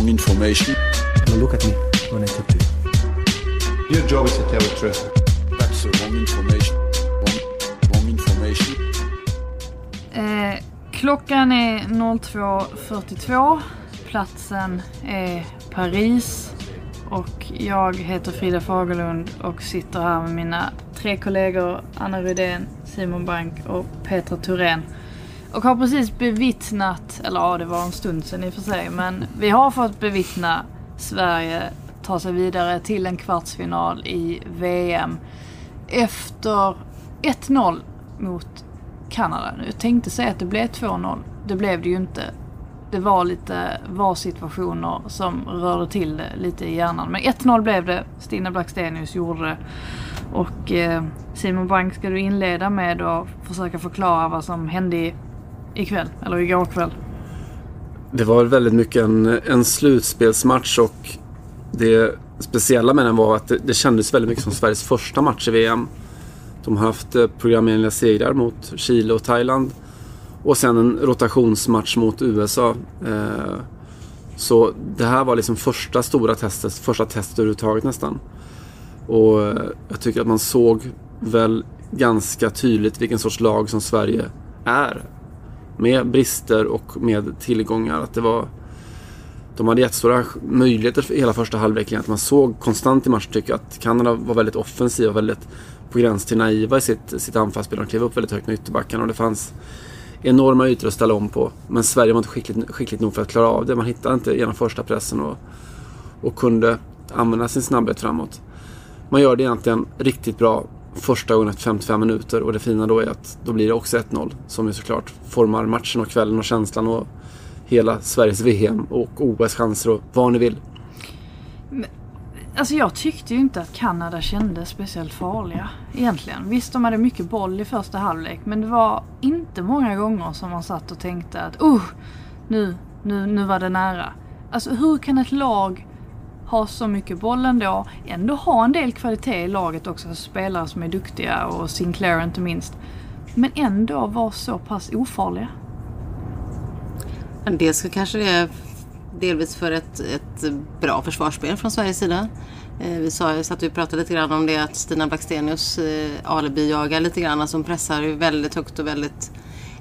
Wrong, information. Now look at me when I talk to you. Your job is to tell the truth. That's the wrong information. Wrong, wrong information. Eh, klockan är 02.42. Platsen är Paris. Och jag heter Frida Fagerlund och sitter här med mina tre kollegor Anna Rydén, Simon Bank och Petra Thorén. Och har precis bevittnat, eller ja det var en stund sedan i och för sig, men vi har fått bevittna Sverige ta sig vidare till en kvartsfinal i VM efter 1-0 mot Kanada. Jag tänkte säga att det blev 2-0. Det blev det ju inte. Det var lite VAR-situationer som rörde till det lite i hjärnan. Men 1-0 blev det. Stina Blackstenius gjorde det. Och eh, Simon Bank, ska du inleda med att försöka förklara vad som hände i, ikväll, eller igår kväll? Det var väldigt mycket en, en slutspelsmatch och det speciella med den var att det, det kändes väldigt mycket som Sveriges första match i VM. De har haft eh, programenliga segrar mot Chile och Thailand och sen en rotationsmatch mot USA. Eh, så det här var liksom första stora testet, första testet överhuvudtaget nästan. Och eh, jag tycker att man såg väl ganska tydligt vilken sorts lag som Sverige är. Med brister och med tillgångar. Att det var, de hade jättestora möjligheter för hela första halvlek. Att man såg konstant i matchen tycker att Kanada var väldigt offensiva och väldigt på gräns till naiva i sitt, sitt anfallsspel. De klev upp väldigt högt med ytterbackarna och det fanns enorma ytor att ställa om på. Men Sverige var inte skickligt, skickligt nog för att klara av det. Man hittade inte genom första pressen och, och kunde använda sin snabbhet framåt. Man gör det egentligen riktigt bra första gången efter 55 minuter och det fina då är att då blir det också 1-0 som ju såklart formar matchen och kvällen och känslan och hela Sveriges VM och OS-chanser och vad ni vill. Alltså jag tyckte ju inte att Kanada kändes speciellt farliga egentligen. Visst, de hade mycket boll i första halvlek men det var inte många gånger som man satt och tänkte att oh, nu, nu, nu var det nära. Alltså hur kan ett lag ha så mycket boll ändå, ändå ha en del kvalitet i laget också, spelare som är duktiga och Sinclair inte minst. Men ändå vara så pass ofarliga. Dels kanske det är delvis för ett, ett bra försvarsspel från Sveriges sida. Eh, vi sa, satt och pratade lite grann om det att Stina Blackstenius eh, alibi-jagar lite grann. Alltså hon pressar väldigt högt och väldigt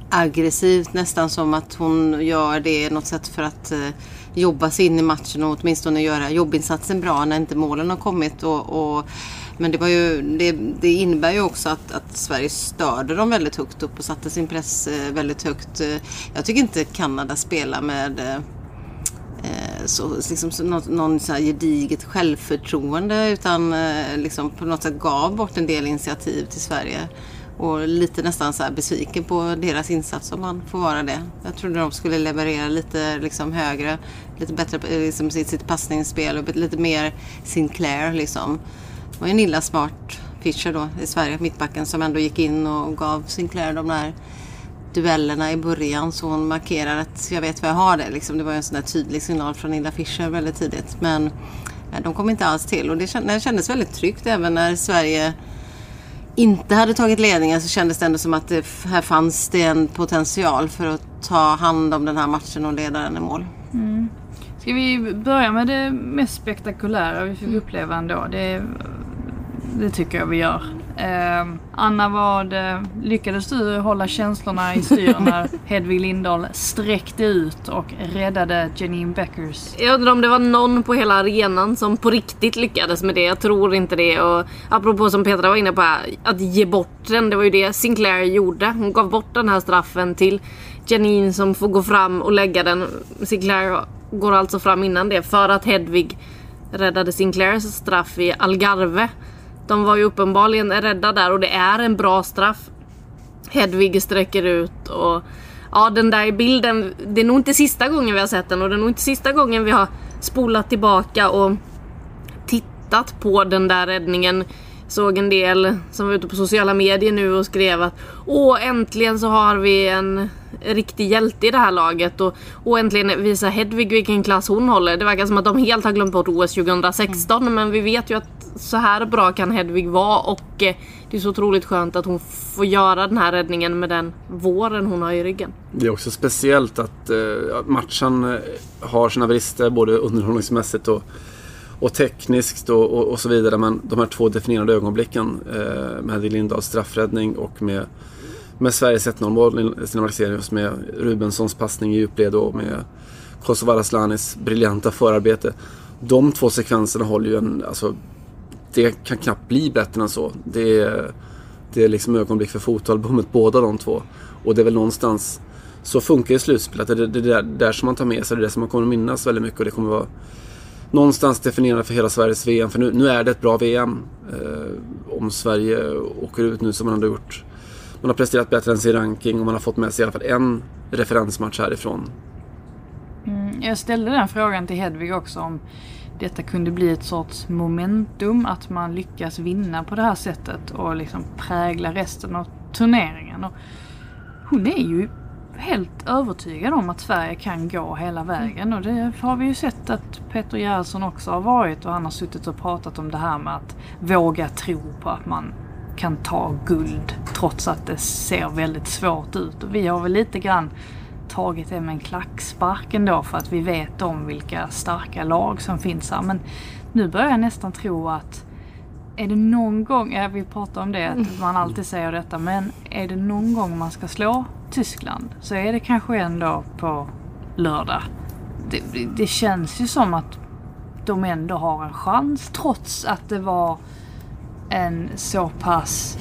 aggressivt. Nästan som att hon gör det något sätt för att eh, jobba sig in i matchen och åtminstone göra jobbinsatsen bra när inte målen har kommit. Och, och men det, var ju, det, det, innebär ju också att, att Sverige störde dem väldigt högt upp och satte sin press eh, väldigt högt. Eh, jag tycker inte Kanada spelar med eh, så, liksom, så, någon, någon så här gediget självförtroende utan liksom på något sätt gav bort en del initiativ till Sverige. Och lite nästan så besviken på deras insats om man får vara det. Jag trodde de skulle leverera lite liksom högre, lite bättre liksom sitt, sitt passningsspel och lite mer Sinclair liksom. Det var ju Nilla Smart Fischer då i Sverige, mittbacken, som ändå gick in och gav Sinclair de där duellerna i början så hon markerar att jag vet vad jag har det. Liksom, det var ju en sån där tydlig signal från Nilla Fischer väldigt tidigt. Men de kom inte alls till och det kändes väldigt tryggt även när Sverige inte hade tagit ledningen så kändes det ändå som att det, här fanns det en potential för att ta hand om den här matchen och leda den i mål. Mm. Ska vi börja med det mest spektakulära vi fick uppleva ändå? Det, det tycker jag vi gör. Eh, Anna, vad, lyckades du hålla känslorna i styr när Hedvig Lindahl sträckte ut och räddade Janine Beckers? Jag undrar om det var någon på hela arenan som på riktigt lyckades med det. Jag tror inte det. Och apropå som Petra var inne på, att ge bort den. Det var ju det Sinclair gjorde. Hon gav bort den här straffen till Janine som får gå fram och lägga den. Sinclair går alltså fram innan det för att Hedvig räddade Sinclairs straff i Algarve. De var ju uppenbarligen rädda där och det är en bra straff. Hedvig sträcker ut och Ja den där bilden, det är nog inte sista gången vi har sett den och det är nog inte sista gången vi har spolat tillbaka och tittat på den där räddningen. Såg en del som var ute på sociala medier nu och skrev att Åh äntligen så har vi en riktig hjälte i det här laget och, och äntligen visar Hedvig vilken klass hon håller. Det verkar som att de helt har glömt bort OS 2016 mm. men vi vet ju att så här bra kan Hedvig vara och eh, det är så otroligt skönt att hon får göra den här räddningen med den våren hon har i ryggen. Det är också speciellt att eh, matchen eh, har sina brister både underhållningsmässigt och och tekniskt och, och, och, så vidare. Men de här två definierande ögonblicken eh, med Hedvig Lindahls straffräddning och med, med Sveriges 1-0 mål, Stina Blackstenius med Rubenssons passning i djupled och med Kosovare Aslanis briljanta förarbete. De två sekvenserna håller ju en, alltså det kan knappt bli bättre än så. Det är, det är liksom ögonblick för fotalbumet båda de två. Och det är väl någonstans, så funkar ju slutspelet. Det är det, det, där, där som man tar med sig, det är det som man kommer att minnas väldigt mycket och det kommer vara någonstans definierande för hela Sveriges VM. För nu, nu är det ett bra VM. Eh, om Sverige åker ut nu som man har gjort. Man har presterat bättre än sin ranking och man har fått med sig i alla fall en referensmatch härifrån. Mm, jag ställde den frågan till Hedvig också om detta kunde bli ett sorts momentum. Att man lyckas vinna på det här sättet och liksom prägla resten av turneringen. Och hon är ju helt övertygad om att Sverige kan gå hela vägen och det har vi ju sett att Peter Gerhardsson också har varit och han har suttit och pratat om det här med att våga tro på att man kan ta guld trots att det ser väldigt svårt ut. Och vi har väl lite grann tagit det med en klackspark ändå för att vi vet om vilka starka lag som finns här. Men nu börjar jag nästan tro att är det någon gång, ja vi pratar om det, att man alltid säger detta, men är det någon gång man ska slå Tyskland så är det kanske ändå på lördag. Det, det känns ju som att de ändå har en chans trots att det var en så pass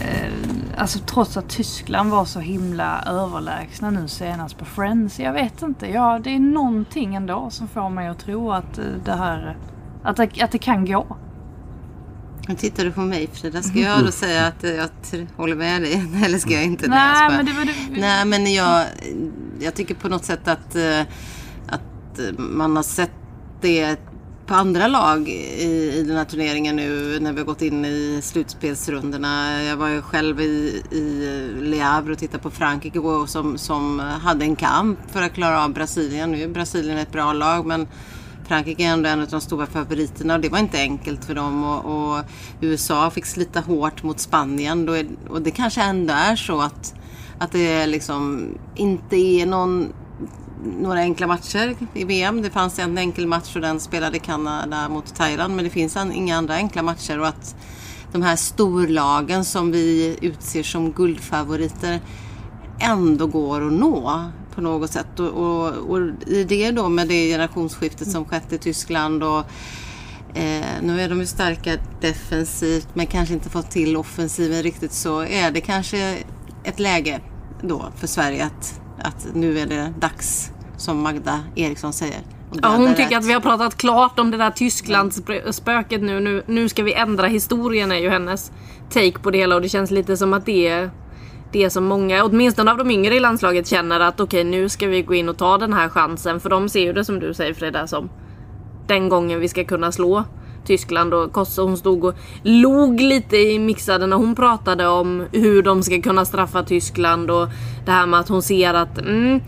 eh, Alltså trots att Tyskland var så himla överlägsna nu senast på Friends. Jag vet inte. Ja, det är någonting ändå som får mig att tro att eh, det här att det, att det kan gå. Nu tittar du på mig Frida. Ska jag då säga att jag håller med dig? Eller ska jag inte Nej, det? Men det var det... Nej, men jag, jag tycker på något sätt att, eh, att man har sett det på andra lag i, i den här turneringen nu när vi har gått in i slutspelsrundorna. Jag var ju själv i, i Le Havre och tittade på Frankrike som, som hade en kamp för att klara av Brasilien. Nu är Brasilien ett bra lag men Frankrike är ändå en av de stora favoriterna och det var inte enkelt för dem. Och, och USA fick slita hårt mot Spanien. Är, och det kanske ändå är så att, att det liksom inte är någon, några enkla matcher i VM. Det fanns en enkel match och den spelade Kanada mot Thailand. Men det finns inga andra enkla matcher. Och att de här storlagen som vi utser som guldfavoriter ändå går att nå på något sätt. Och, och, och, i det då med det generationsskiftet som skett i Tyskland och eh, nu är de ju starka defensivt men kanske inte fått till offensiven riktigt så är det kanske ett läge då för Sverige att, att nu är det dags som Magda Eriksson säger. Ja, hon tycker rätt. att vi har pratat klart om det där Tysklandsspöket nu. nu. Nu ska vi ändra historien är ju hennes take på det hela och det känns lite som att det är det som många, åtminstone av de yngre i landslaget känner att okej okay, nu ska vi gå in och ta den här chansen. För de ser ju det som du säger Frida som den gången vi ska kunna slå Tyskland och Kosse hon stod och log lite i Mixade när hon pratade om hur de ska kunna straffa Tyskland och det här med att hon ser att mm,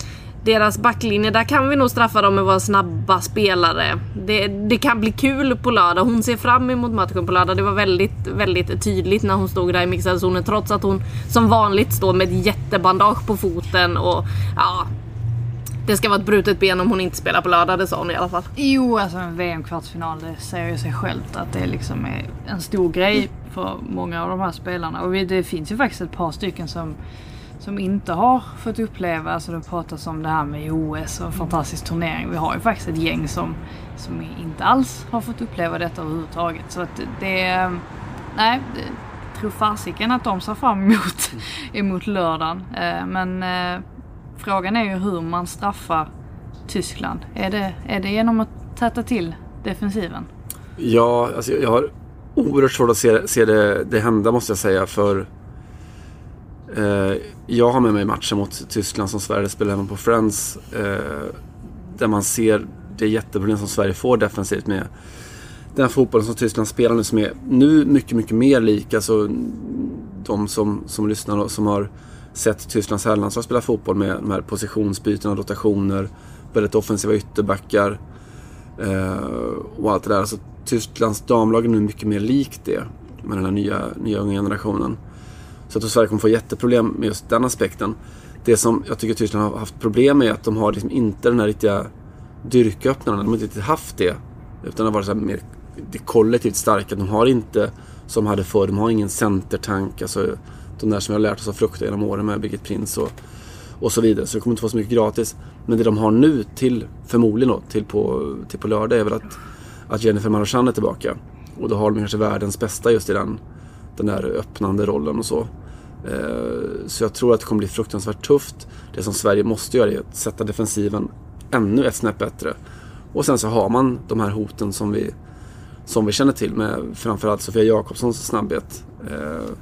deras backlinje, där kan vi nog straffa dem med våra snabba spelare. Det, det, kan bli kul på lördag. Hon ser fram emot matchen på lördag. Det var väldigt, väldigt tydligt när hon stod där i mixade zonen trots att hon som vanligt står med ett jättebandage på foten och ja, det ska vara ett brutet ben om hon inte spelar på lördag, det sa hon i alla fall. Jo, alltså en VM-kvartsfinal, det säger ju sig självt att det liksom är en stor grej för många av de här spelarna. Och det finns ju faktiskt ett par stycken som som inte har fått uppleva, alltså det pratas om det här med OS och en fantastisk turnering. Vi har ju faktiskt ett gäng som, som inte alls har fått uppleva detta överhuvudtaget. Så att det, nej, det, tror fasiken att de ser fram emot, emot lördagen. Eh, men eh, frågan är ju hur man straffar Tyskland. Är det, är det genom att täta till defensiven? Ja, alltså jag har oerhört svårt att se, se det, det hända måste jag säga. För Eh, jag har med mig matchen mot Tyskland som Sverige spelar hemma på Friends. Eh, där man ser det jätteproblem som Sverige får defensivt med den fotbollen som Tyskland spelar nu som är nu mycket, mycket mer lik. Alltså de som, som lyssnar och som har sett Tysklands herrlandslag spela fotboll med de här positionsbytena och rotationer. Väldigt offensiva ytterbackar. Eh, och allt det där. Alltså, Tysklands damlag är nu mycket mer likt det. Med den här nya, nya unga generationen. Så jag tror Sverige kommer få jätteproblem med just den aspekten. Det som jag tycker Tyskland har haft problem med är att de har liksom inte den här riktiga dyrköppnaren. De har inte riktigt haft det. Utan det har varit så mer det kollektivt starka. De har inte, som hade förr, de har ingen centertank. Alltså, de där som vi har lärt oss att frukta genom åren med Birgit Prins och, och så vidare. Så det kommer inte få så mycket gratis. Men det de har nu till, förmodligen då, till på, till på lördag är väl att, att Jennifer Marochan är tillbaka. Och då har de kanske världens bästa just i den, den där öppnande rollen och så. Eh, så jag tror att det kommer bli fruktansvärt tufft. Det som Sverige måste göra är att sätta defensiven ännu ett snäpp bättre. Och sen så har man de här hoten som vi, som vi känner till med framförallt Sofia Jakobssons snabbhet. Eh,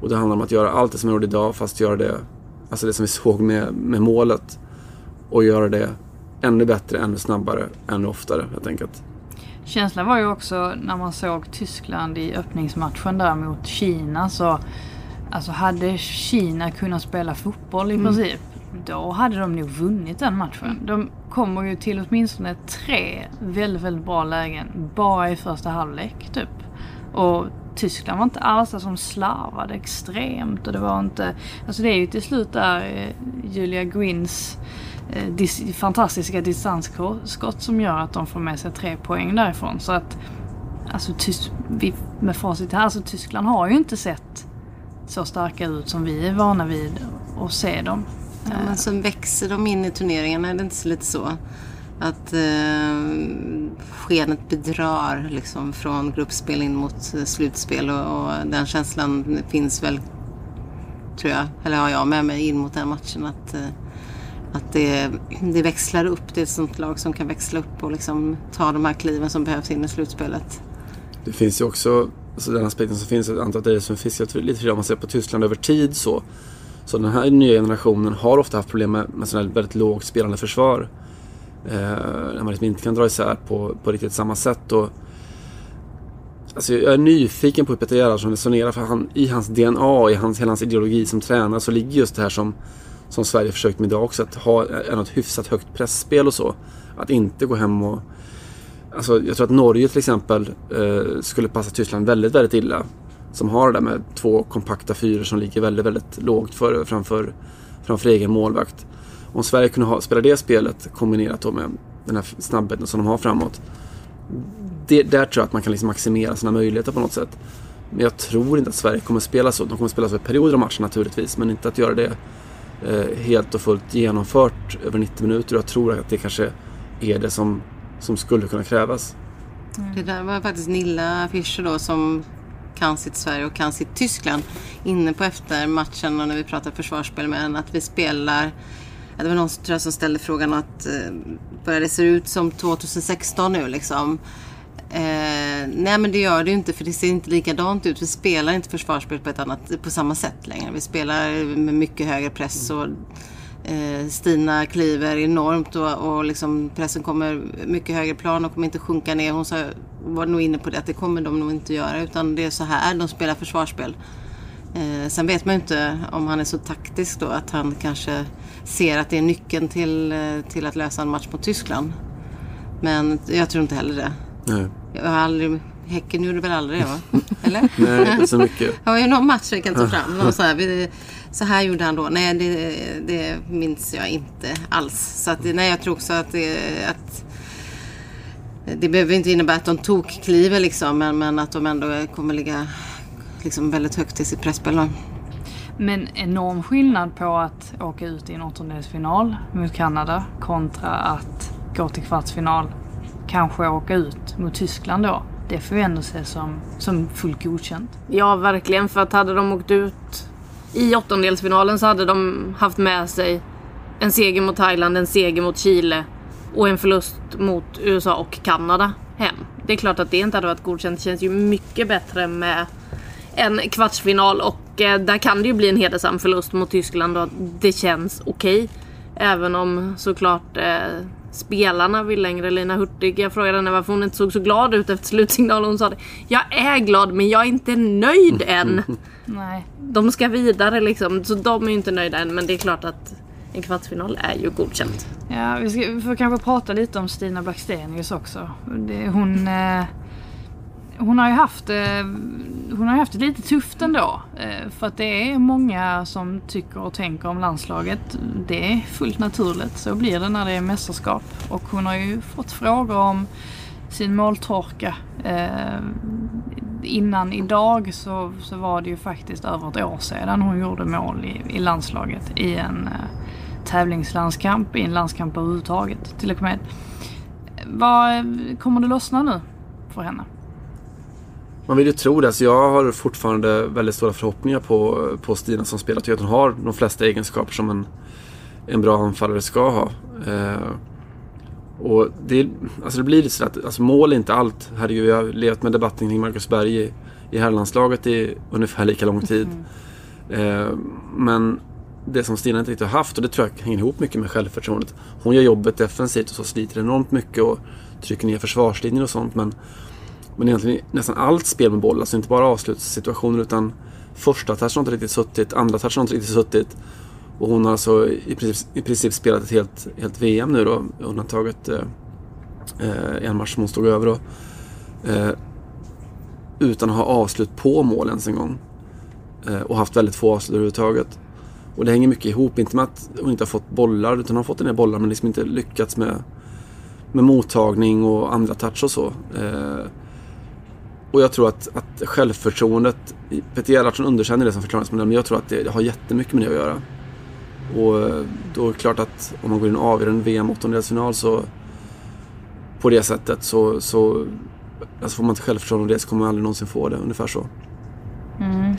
och det handlar om att göra allt det som är gjort idag fast göra det, alltså det som vi såg med, med målet. Och göra det ännu bättre, ännu snabbare, ännu oftare helt enkelt. Känslan var ju också när man såg Tyskland i öppningsmatchen där mot Kina så Alltså hade Kina kunnat spela fotboll i princip då hade de nog vunnit den matchen. De kommer ju till åtminstone tre väldigt, väldigt bra lägen bara i första halvlek typ. Och Tyskland var inte alls där som slarvade extremt och det var inte... Alltså det är ju till slut där eh, Julia Gwynns eh, dis, fantastiska distansskott som gör att de får med sig tre poäng därifrån. Så att alltså med facit här så Tyskland har ju inte sett så starka ut som vi är vana vid att se dem. Ja, men så växer de in i turneringarna, är det inte så lite så? Att eh, skenet bedrar liksom från gruppspel in mot eh, slutspel och, och den känslan finns väl, tror jag, eller har jag med mig in mot den matchen. Att, eh, att det, det växlar upp, det är ett sånt lag som kan växla upp och liksom ta de här kliven som behövs in i slutspelet. Det finns ju också alltså den aspekten som finns, jag antar att det är som fiskar lite för om man ser på Tyskland över tid så. Så den här nya generationen har ofta haft problem med, med sådana här väldigt lågt spelande försvar. Eh, när man liksom inte kan dra isär på, på riktigt samma sätt. Och, alltså jag är nyfiken på hur Peter Gerhardsson resonerar för han, i hans DNA, i hans, hela hans ideologi som tränare så ligger just det här som, som Sverige försökt med idag också. Att ha något hyfsat högt pressspel och så. Att inte gå hem och Alltså, jag tror att Norge till exempel eh, skulle passa Tyskland väldigt, väldigt illa. Som har det där med två kompakta fyror som ligger väldigt, väldigt lågt för, framför, framför egen målvakt. Om Sverige kunde ha, spela det spelet kombinerat då med den här snabbheten som de har framåt. Det, där tror jag att man kan liksom maximera sina möjligheter på något sätt. Men jag tror inte att Sverige kommer spela så. De kommer spela så i perioder av matchen naturligtvis. Men inte att göra det eh, helt och fullt genomfört över 90 minuter. Jag tror att det kanske är det som som skulle kunna krävas. Mm. Det där var faktiskt Nilla Fischer då som kan sitt Sverige och kan sitt Tyskland inne på efter matchen och när vi pratar försvarsspel med henne. att vi spelar det var någon tror jag, som ställde frågan att eh, börjar det se ut som 2016 nu liksom? Eh, nej men det gör det ju inte för det ser inte likadant ut. Vi spelar inte försvarsspel på, ett annat, på samma sätt längre. Vi spelar med mycket högre press och Stina kliver enormt och, och liksom pressen kommer mycket högre plan och kommer inte sjunka ner. Hon sa, var nog inne på det att det kommer de nog inte göra utan det är så här de spelar försvarsspel. Eh, sen vet man ju inte om han är så taktisk då att han kanske ser att det är nyckeln till, eh, till att lösa en match mot Tyskland. Men jag tror inte heller det. Nej. Jag har aldrig, Häcken gjorde väl aldrig det va? Eller? Nej, inte så mycket. Var ju någon match jag kan ta fram. Någon så, här, vi, så här gjorde han då. Nej, det, det minns jag inte alls. Så att, nej, jag tror också att det, att det behöver inte innebära att de tokkliver liksom. Men, men att de ändå kommer ligga liksom väldigt högt i sitt presspel. Men enorm skillnad på att åka ut i en åttondelsfinal mot Kanada kontra att gå till kvartsfinal. Kanske åka ut mot Tyskland då. Det får vi ändå se som, som fullt godkänt. Ja, verkligen. För att hade de åkt ut i åttondelsfinalen så hade de haft med sig en seger mot Thailand, en seger mot Chile och en förlust mot USA och Kanada hem. Det är klart att det inte hade varit godkänt. Det känns ju mycket bättre med en kvartsfinal och eh, där kan det ju bli en hedersam förlust mot Tyskland och det känns okej. Även om såklart eh, spelarna vill längre. Lina Hurtig, jag frågade henne varför hon inte såg så glad ut efter slutsignalen. Hon sa det. Jag är glad men jag är inte nöjd än. Nej. De ska vidare liksom. Så de är ju inte nöjda än. Men det är klart att en kvartsfinal är ju godkänt. Ja, vi, ska, vi får kanske prata lite om Stina Blackstenius också. Det, hon, eh, hon har ju haft, eh, hon har haft det lite tufft ändå. Eh, för att det är många som tycker och tänker om landslaget. Det är fullt naturligt. Så blir det när det är mästerskap. Och hon har ju fått frågor om sin måltorka. Eh, innan idag så, så var det ju faktiskt över ett år sedan hon gjorde mål i, i landslaget i en eh, tävlingslandskamp, i en landskamp överhuvudtaget till och med. Vad, kommer det lossna nu för henne? Man vill ju tro det. Så jag har fortfarande väldigt stora förhoppningar på, på Stina som spelar. Jag tycker att hon har de flesta egenskaper som en, en bra anfallare ska ha. Eh, och det, alltså det blir lite så att alltså mål är inte allt. Herregud, jag har levt med debatten kring Marcus Berg i, i herrlandslaget i ungefär lika lång tid. Eh, men det som Stina inte riktigt har haft och det tror jag hänger ihop mycket med självförtroendet. Hon gör jobbet defensivt och så sliter enormt mycket och trycker ner försvarslinjer och sånt. Men, men egentligen nästan allt spel med boll, alltså inte bara avslutssituationer utan första touchen har inte riktigt suttit, andra touchen har inte riktigt suttit. Och hon har alltså i princip, i princip spelat ett helt, helt VM nu då, undantaget eh, eh, en match som hon stod över då. Eh, utan att ha avslut på mål ens en gång. Eh, och haft väldigt få avslut överhuvudtaget. Och det hänger mycket ihop, inte med att hon inte har fått bollar, utan hon har fått en del bollar men liksom inte lyckats med, med mottagning och andra touch och så. Eh, och jag tror att, att självförtroendet, Peter Gerhardsson underkänner det som förklaringsmodell, men jag tror att det har jättemycket med det att göra. Och eh, då är det klart att om man går in och avgör en VM åttondelsfinal så på det sättet så, så alltså får man inte självförtroende av det så kommer man aldrig någonsin få det. Ungefär så. Mm.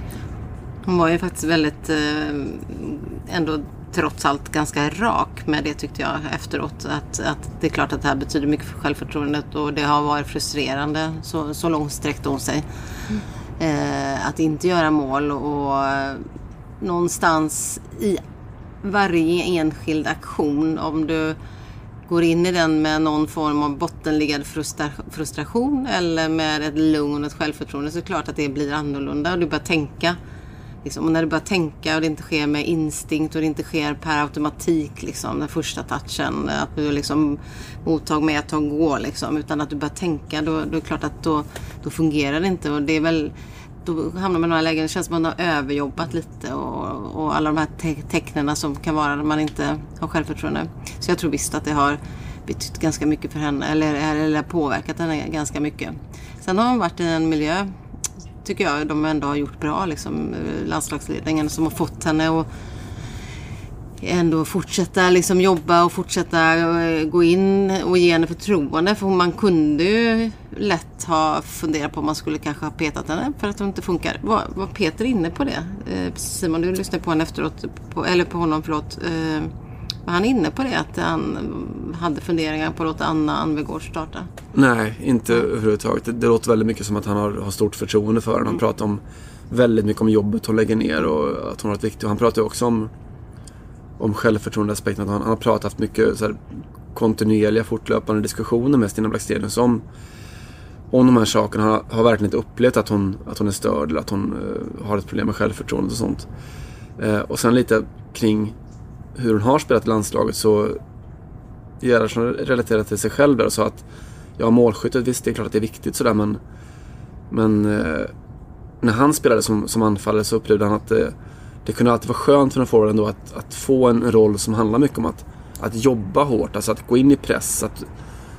Hon var ju faktiskt väldigt, eh, ändå trots allt ganska rak med det tyckte jag efteråt. Att, att det är klart att det här betyder mycket för självförtroendet och det har varit frustrerande. Så, så långt sträckte hon sig. Eh, att inte göra mål och eh, någonstans i varje enskild aktion om du går in i den med någon form av bottenliggande frustra frustration eller med ett lugn och ett självförtroende så är det klart att det blir annorlunda och du börjar tänka. Liksom, och när du börjar tänka och det inte sker med instinkt och det inte sker per automatik liksom, den första touchen. Att du liksom mottag med, tag, gå liksom. Utan att du börjar tänka då, då är det klart att då, då fungerar det inte. Och det är väl då hamnar man i några lägen, det känns som att man har överjobbat lite och, och alla de här te tecknen som kan vara när man inte har självförtroende. Så jag tror visst att det har betytt ganska mycket för henne, eller, eller påverkat henne ganska mycket. Sen har hon varit i en miljö, tycker jag, de ändå har gjort bra, liksom, eh, landslagsledningen som har fått henne och ändå fortsätta liksom jobba och fortsätta eh, gå in och ge henne förtroende. För man kunde ju lätt ha funderat på om man skulle kanske ha petat henne för att hon inte funkar. Var, var Peter inne på det? Eh, Simon, du lyssnade på honom efteråt, på, eller på honom, förlåt. Eh, var han inne på det? Att han hade funderingar på att låta Anna Anvegård starta? Nej, inte överhuvudtaget. Det, det låter väldigt mycket som att han har, har stort förtroende för henne. Han pratar om väldigt mycket om jobbet hon lägger ner och att hon har varit viktig. Han pratar också om om självförtroendeaspekten. Han, han har pratat mycket så här, kontinuerliga fortlöpande diskussioner med Stina Blackstenius om, om de här sakerna. Han har, har verkligen inte upplevt att hon, att hon är störd eller att hon uh, har ett problem med självförtroendet och sånt. Uh, och sen lite kring hur hon har spelat i landslaget så Gerhardsson relaterade till sig själv där och sa att ja, målskyttet, visst det är klart att det är viktigt sådär men men eh, när han spelade som, som anfallare så upplevde han att eh, det kunde alltid vara skönt för en forward ändå att, att få en roll som handlar mycket om att, att jobba hårt, alltså att gå in i press. Att,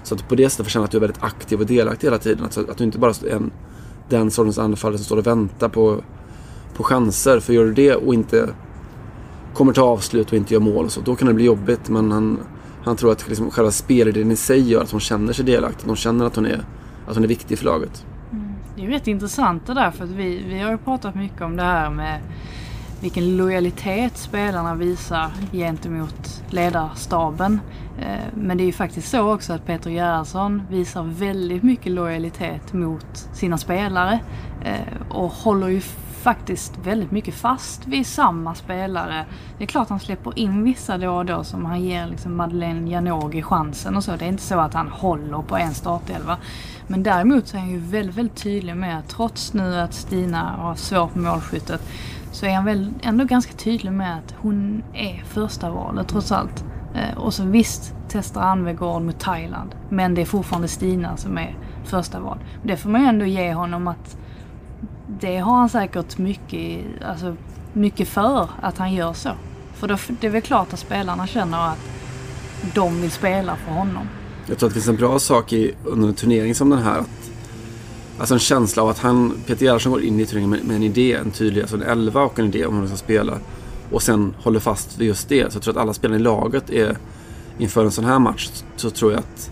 så att du på det sättet får känna att du är väldigt aktiv och delaktig hela tiden. Alltså att du inte bara är en, den sortens anfallare som står och väntar på, på chanser. För gör du det och inte kommer ta avslut och inte gör mål och så, då kan det bli jobbigt. Men han, han tror att liksom själva spelidén i sig gör att hon känner sig delaktig. De känner att hon är, att hon är viktig för laget. Mm. Det är ju rätt intressant det där för att vi, vi har ju pratat mycket om det här med vilken lojalitet spelarna visar gentemot ledarstaben. Eh, men det är ju faktiskt så också att Peter Gerhardsson visar väldigt mycket lojalitet mot sina spelare eh, och håller ju faktiskt väldigt mycket fast vid samma spelare. Det är klart han släpper in vissa då och då som han ger liksom Madeleine Janogy chansen och så. Det är inte så att han håller på en startelva. Men däremot så är han ju väldigt, väldigt tydlig med att trots nu att Stina har svårt med målskyttet så är han väl ändå ganska tydlig med att hon är första valet trots allt. Eh, och så visst testar Anvegård mot Thailand. Men det är fortfarande Stina som är första val. Det får man ju ändå ge honom att det har han säkert mycket, alltså, mycket för att han gör så. För då, det är väl klart att spelarna känner att de vill spela för honom. Jag tror att det finns en bra sak i, under en turnering som den här. Att, alltså en känsla av att han, Peter Gerhardsson går in i turneringen med, med en idé, en tydlig, alltså en elva och en idé om hur han ska spela. Och sen håller fast vid just det. Så jag tror att alla spelarna i laget är, inför en sån här match, så tror jag att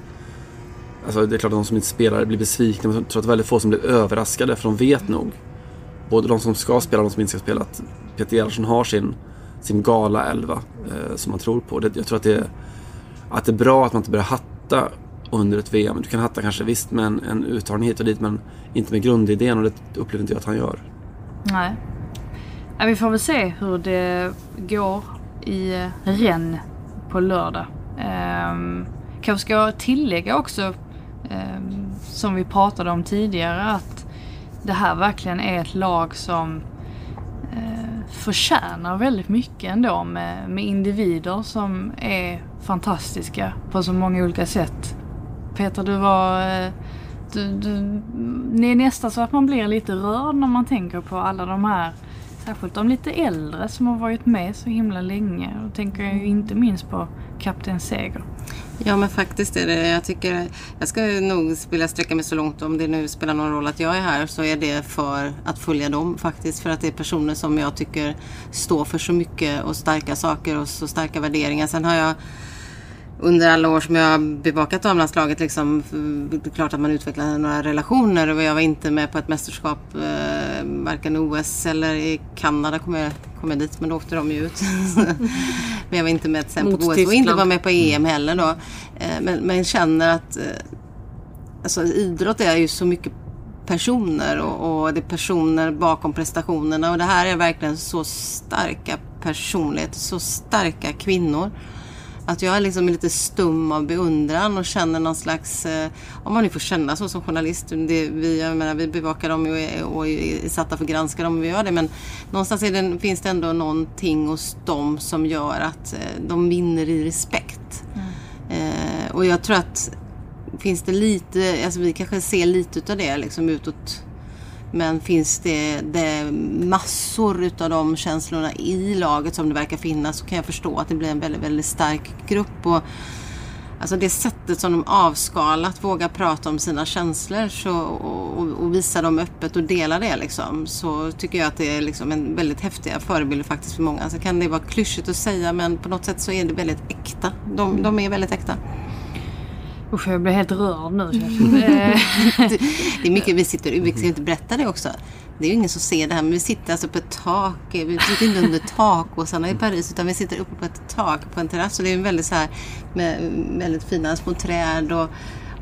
Alltså det är klart att de som inte spelar blir besvikna, men jag tror att väldigt få som blir överraskade, för de vet nog. Både de som ska spela och de som inte ska spela, att Peter Gerhardsson har sin, sin gala elva eh, som man tror på. Det, jag tror att det, är, att det är bra att man inte börjar hatta under ett VM. Du kan hatta kanske visst med en, en uttagning hit och dit, men inte med grundidén och det upplever inte jag att han gör. Nej. Ja, vi får väl se hur det går i eh, Rennes på lördag. Um, kanske ska tillägga också som vi pratade om tidigare att det här verkligen är ett lag som eh, förtjänar väldigt mycket ändå med, med individer som är fantastiska på så många olika sätt. Peter, du var... Eh, du, du, det är nästan så att man blir lite rörd när man tänker på alla de här, särskilt de lite äldre som har varit med så himla länge. Då tänker jag ju inte minst på Kapten Seger. Ja men faktiskt är det. Jag tycker, jag ska nog vilja sträcka mig så långt om det nu spelar någon roll att jag är här så är det för att följa dem faktiskt. För att det är personer som jag tycker står för så mycket och starka saker och så starka värderingar. Sen har jag under alla år som jag har bevakat damlandslaget liksom, det är klart att man utvecklar några relationer och jag var inte med på ett mästerskap eh, varken OS eller i Kanada kom jag, kom jag dit men då åkte de ju ut. men jag var inte med sen på OS och inte var med på EM heller då. Eh, men, men känner att eh, alltså, idrott är ju så mycket personer och, och det är personer bakom prestationerna och det här är verkligen så starka personligheter, så starka kvinnor. Att jag är liksom lite stum av beundran och känner någon slags, eh, om man nu får känna så som journalist, det, vi, jag menar, vi bevakar dem och är, och är satta för att granska dem och vi gör det men någonstans det, finns det ändå någonting hos dem som gör att eh, de vinner i respekt. Mm. Eh, och jag tror att finns det lite, alltså vi kanske ser lite utav det liksom utåt men finns det, det massor utav de känslorna i laget som det verkar finnas så kan jag förstå att det blir en väldigt, väldigt stark grupp. Och, alltså det sättet som de avskalat vågar prata om sina känslor så, och, och, visa dem öppet och dela det liksom, så tycker jag att det är liksom en väldigt häftiga förebilder faktiskt för många. Så kan det vara klyschigt att säga men på något sätt så är det väldigt äkta. De, de är väldigt äkta. Usch, jag blir helt rörd nu. det är mycket, vi sitter, vi ska inte berätta det också. Det är ju ingen som ser det här, men vi sitter alltså på ett tak. Vi sitter inte under takåsarna i Paris, utan vi sitter uppe på ett tak på en terrass. Och det är väldigt så här med väldigt fina små träd och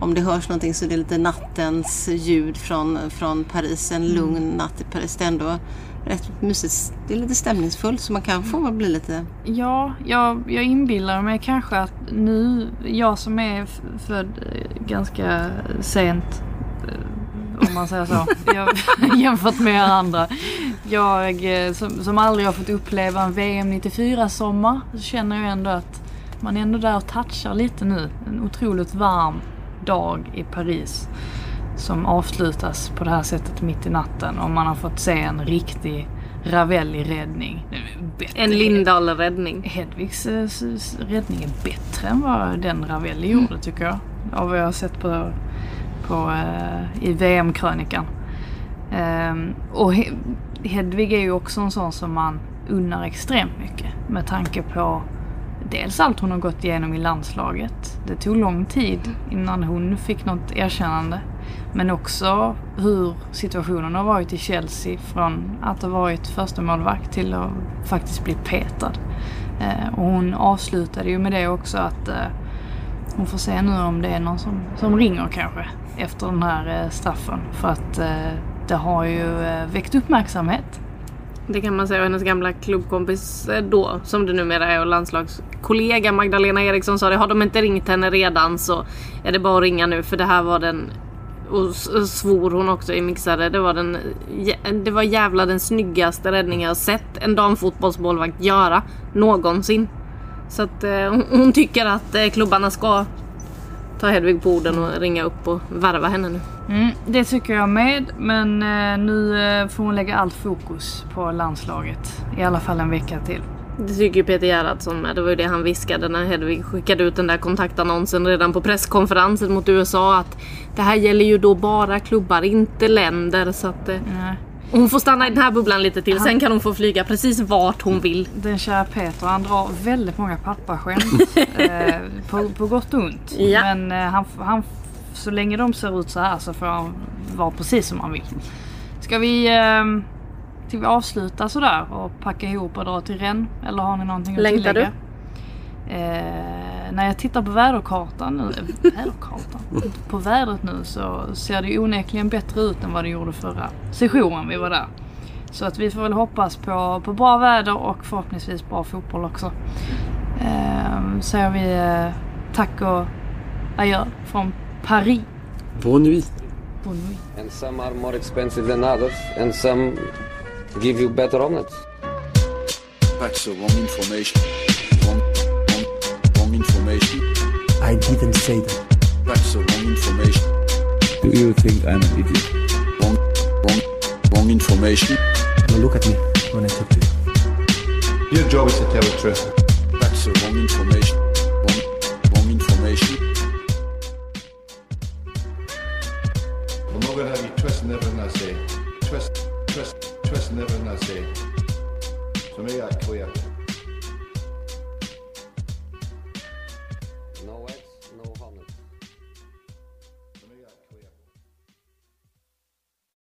om det hörs någonting så är det lite nattens ljud från, från Paris. En lugn natt i Paris. Det är ändå rätt mysigt. Det är lite stämningsfullt så man kan få bli lite... Ja, jag, jag inbillar mig kanske att nu, jag som är född eh, ganska sent eh, om man säger så. Jag, jämfört med er andra. Jag eh, som, som aldrig har fått uppleva en VM 94 sommar så känner jag ändå att man är ändå där och touchar lite nu. En otroligt varm dag i Paris som avslutas på det här sättet mitt i natten och man har fått se en riktig Ravelli-räddning. En Lindahl-räddning. Hedvigs eh, räddning är bättre än vad den Ravelli mm. gjorde tycker jag. Av vad jag har sett på, på, uh, i VM-krönikan. Um, och Hedvig är ju också en sån som man unnar extremt mycket med tanke på dels allt hon har gått igenom i landslaget. Det tog lång tid innan hon fick något erkännande. Men också hur situationen har varit i Chelsea från att ha varit första målvakt till att faktiskt bli petad. Eh, och hon avslutade ju med det också att eh, hon får se nu om det är någon som, som ringer kanske efter den här eh, straffen. För att det har ju väckt uppmärksamhet Det kan man säga. Och hennes gamla klubbkompis då, som det numera är och landslagskollega Magdalena Eriksson sa det. Har de inte ringt henne redan så är det bara att ringa nu för det här var den och eh, svor hon också i mixade. Det var, den, det var jävla den snyggaste räddning jag sett en damfotbollsmålvakt göra någonsin. Så att eh, hon- tycker att eh, klubbarna ska ta Hedvig på orden och ringa upp och värva henne nu. Mm, det tycker jag med, men eh, nu eh, får hon lägga allt fokus på landslaget. I alla fall en vecka till. Det tycker ju Peter Gerhardsson med. Det var ju det han viskade när Hedvig skickade ut den där kontaktannonsen redan på presskonferensen mot USA att det här gäller ju då bara klubbar, inte länder. Så att eh, Nej. hon får stanna i den här bubblan lite till. Sen kan hon få flyga precis vart hon vill. Den kära Peter han drar väldigt många pappaskämt. eh, på, på gott och ont. Ja. Men eh, han, han, så länge de ser ut så här så får han vara precis som han vill. Ska vi, eh, ska vi avsluta sådär och packa ihop och dra till Rennes? Eller har ni någonting att Längtar tillägga? Eh, när jag tittar på väderkartan nu, väderkartan, på vädret nu så ser det ju onekligen bättre ut än vad det gjorde förra sessionen vi var där. Så att vi får väl hoppas på, på bra väder och förhoppningsvis bra fotboll också. Eh, säger vi eh, tack och adjö från Paris. Bon nuit. Bonne nuit. And some are more expensive than others, and some give you better omelets. That's the wrong information. Wrong, wrong, wrong information. I didn't say that. That's the wrong information. Do you think I'm an idiot? Wrong, wrong, wrong information. Now look at me when I talk to you. Your job is to tell the truth. That's the wrong information.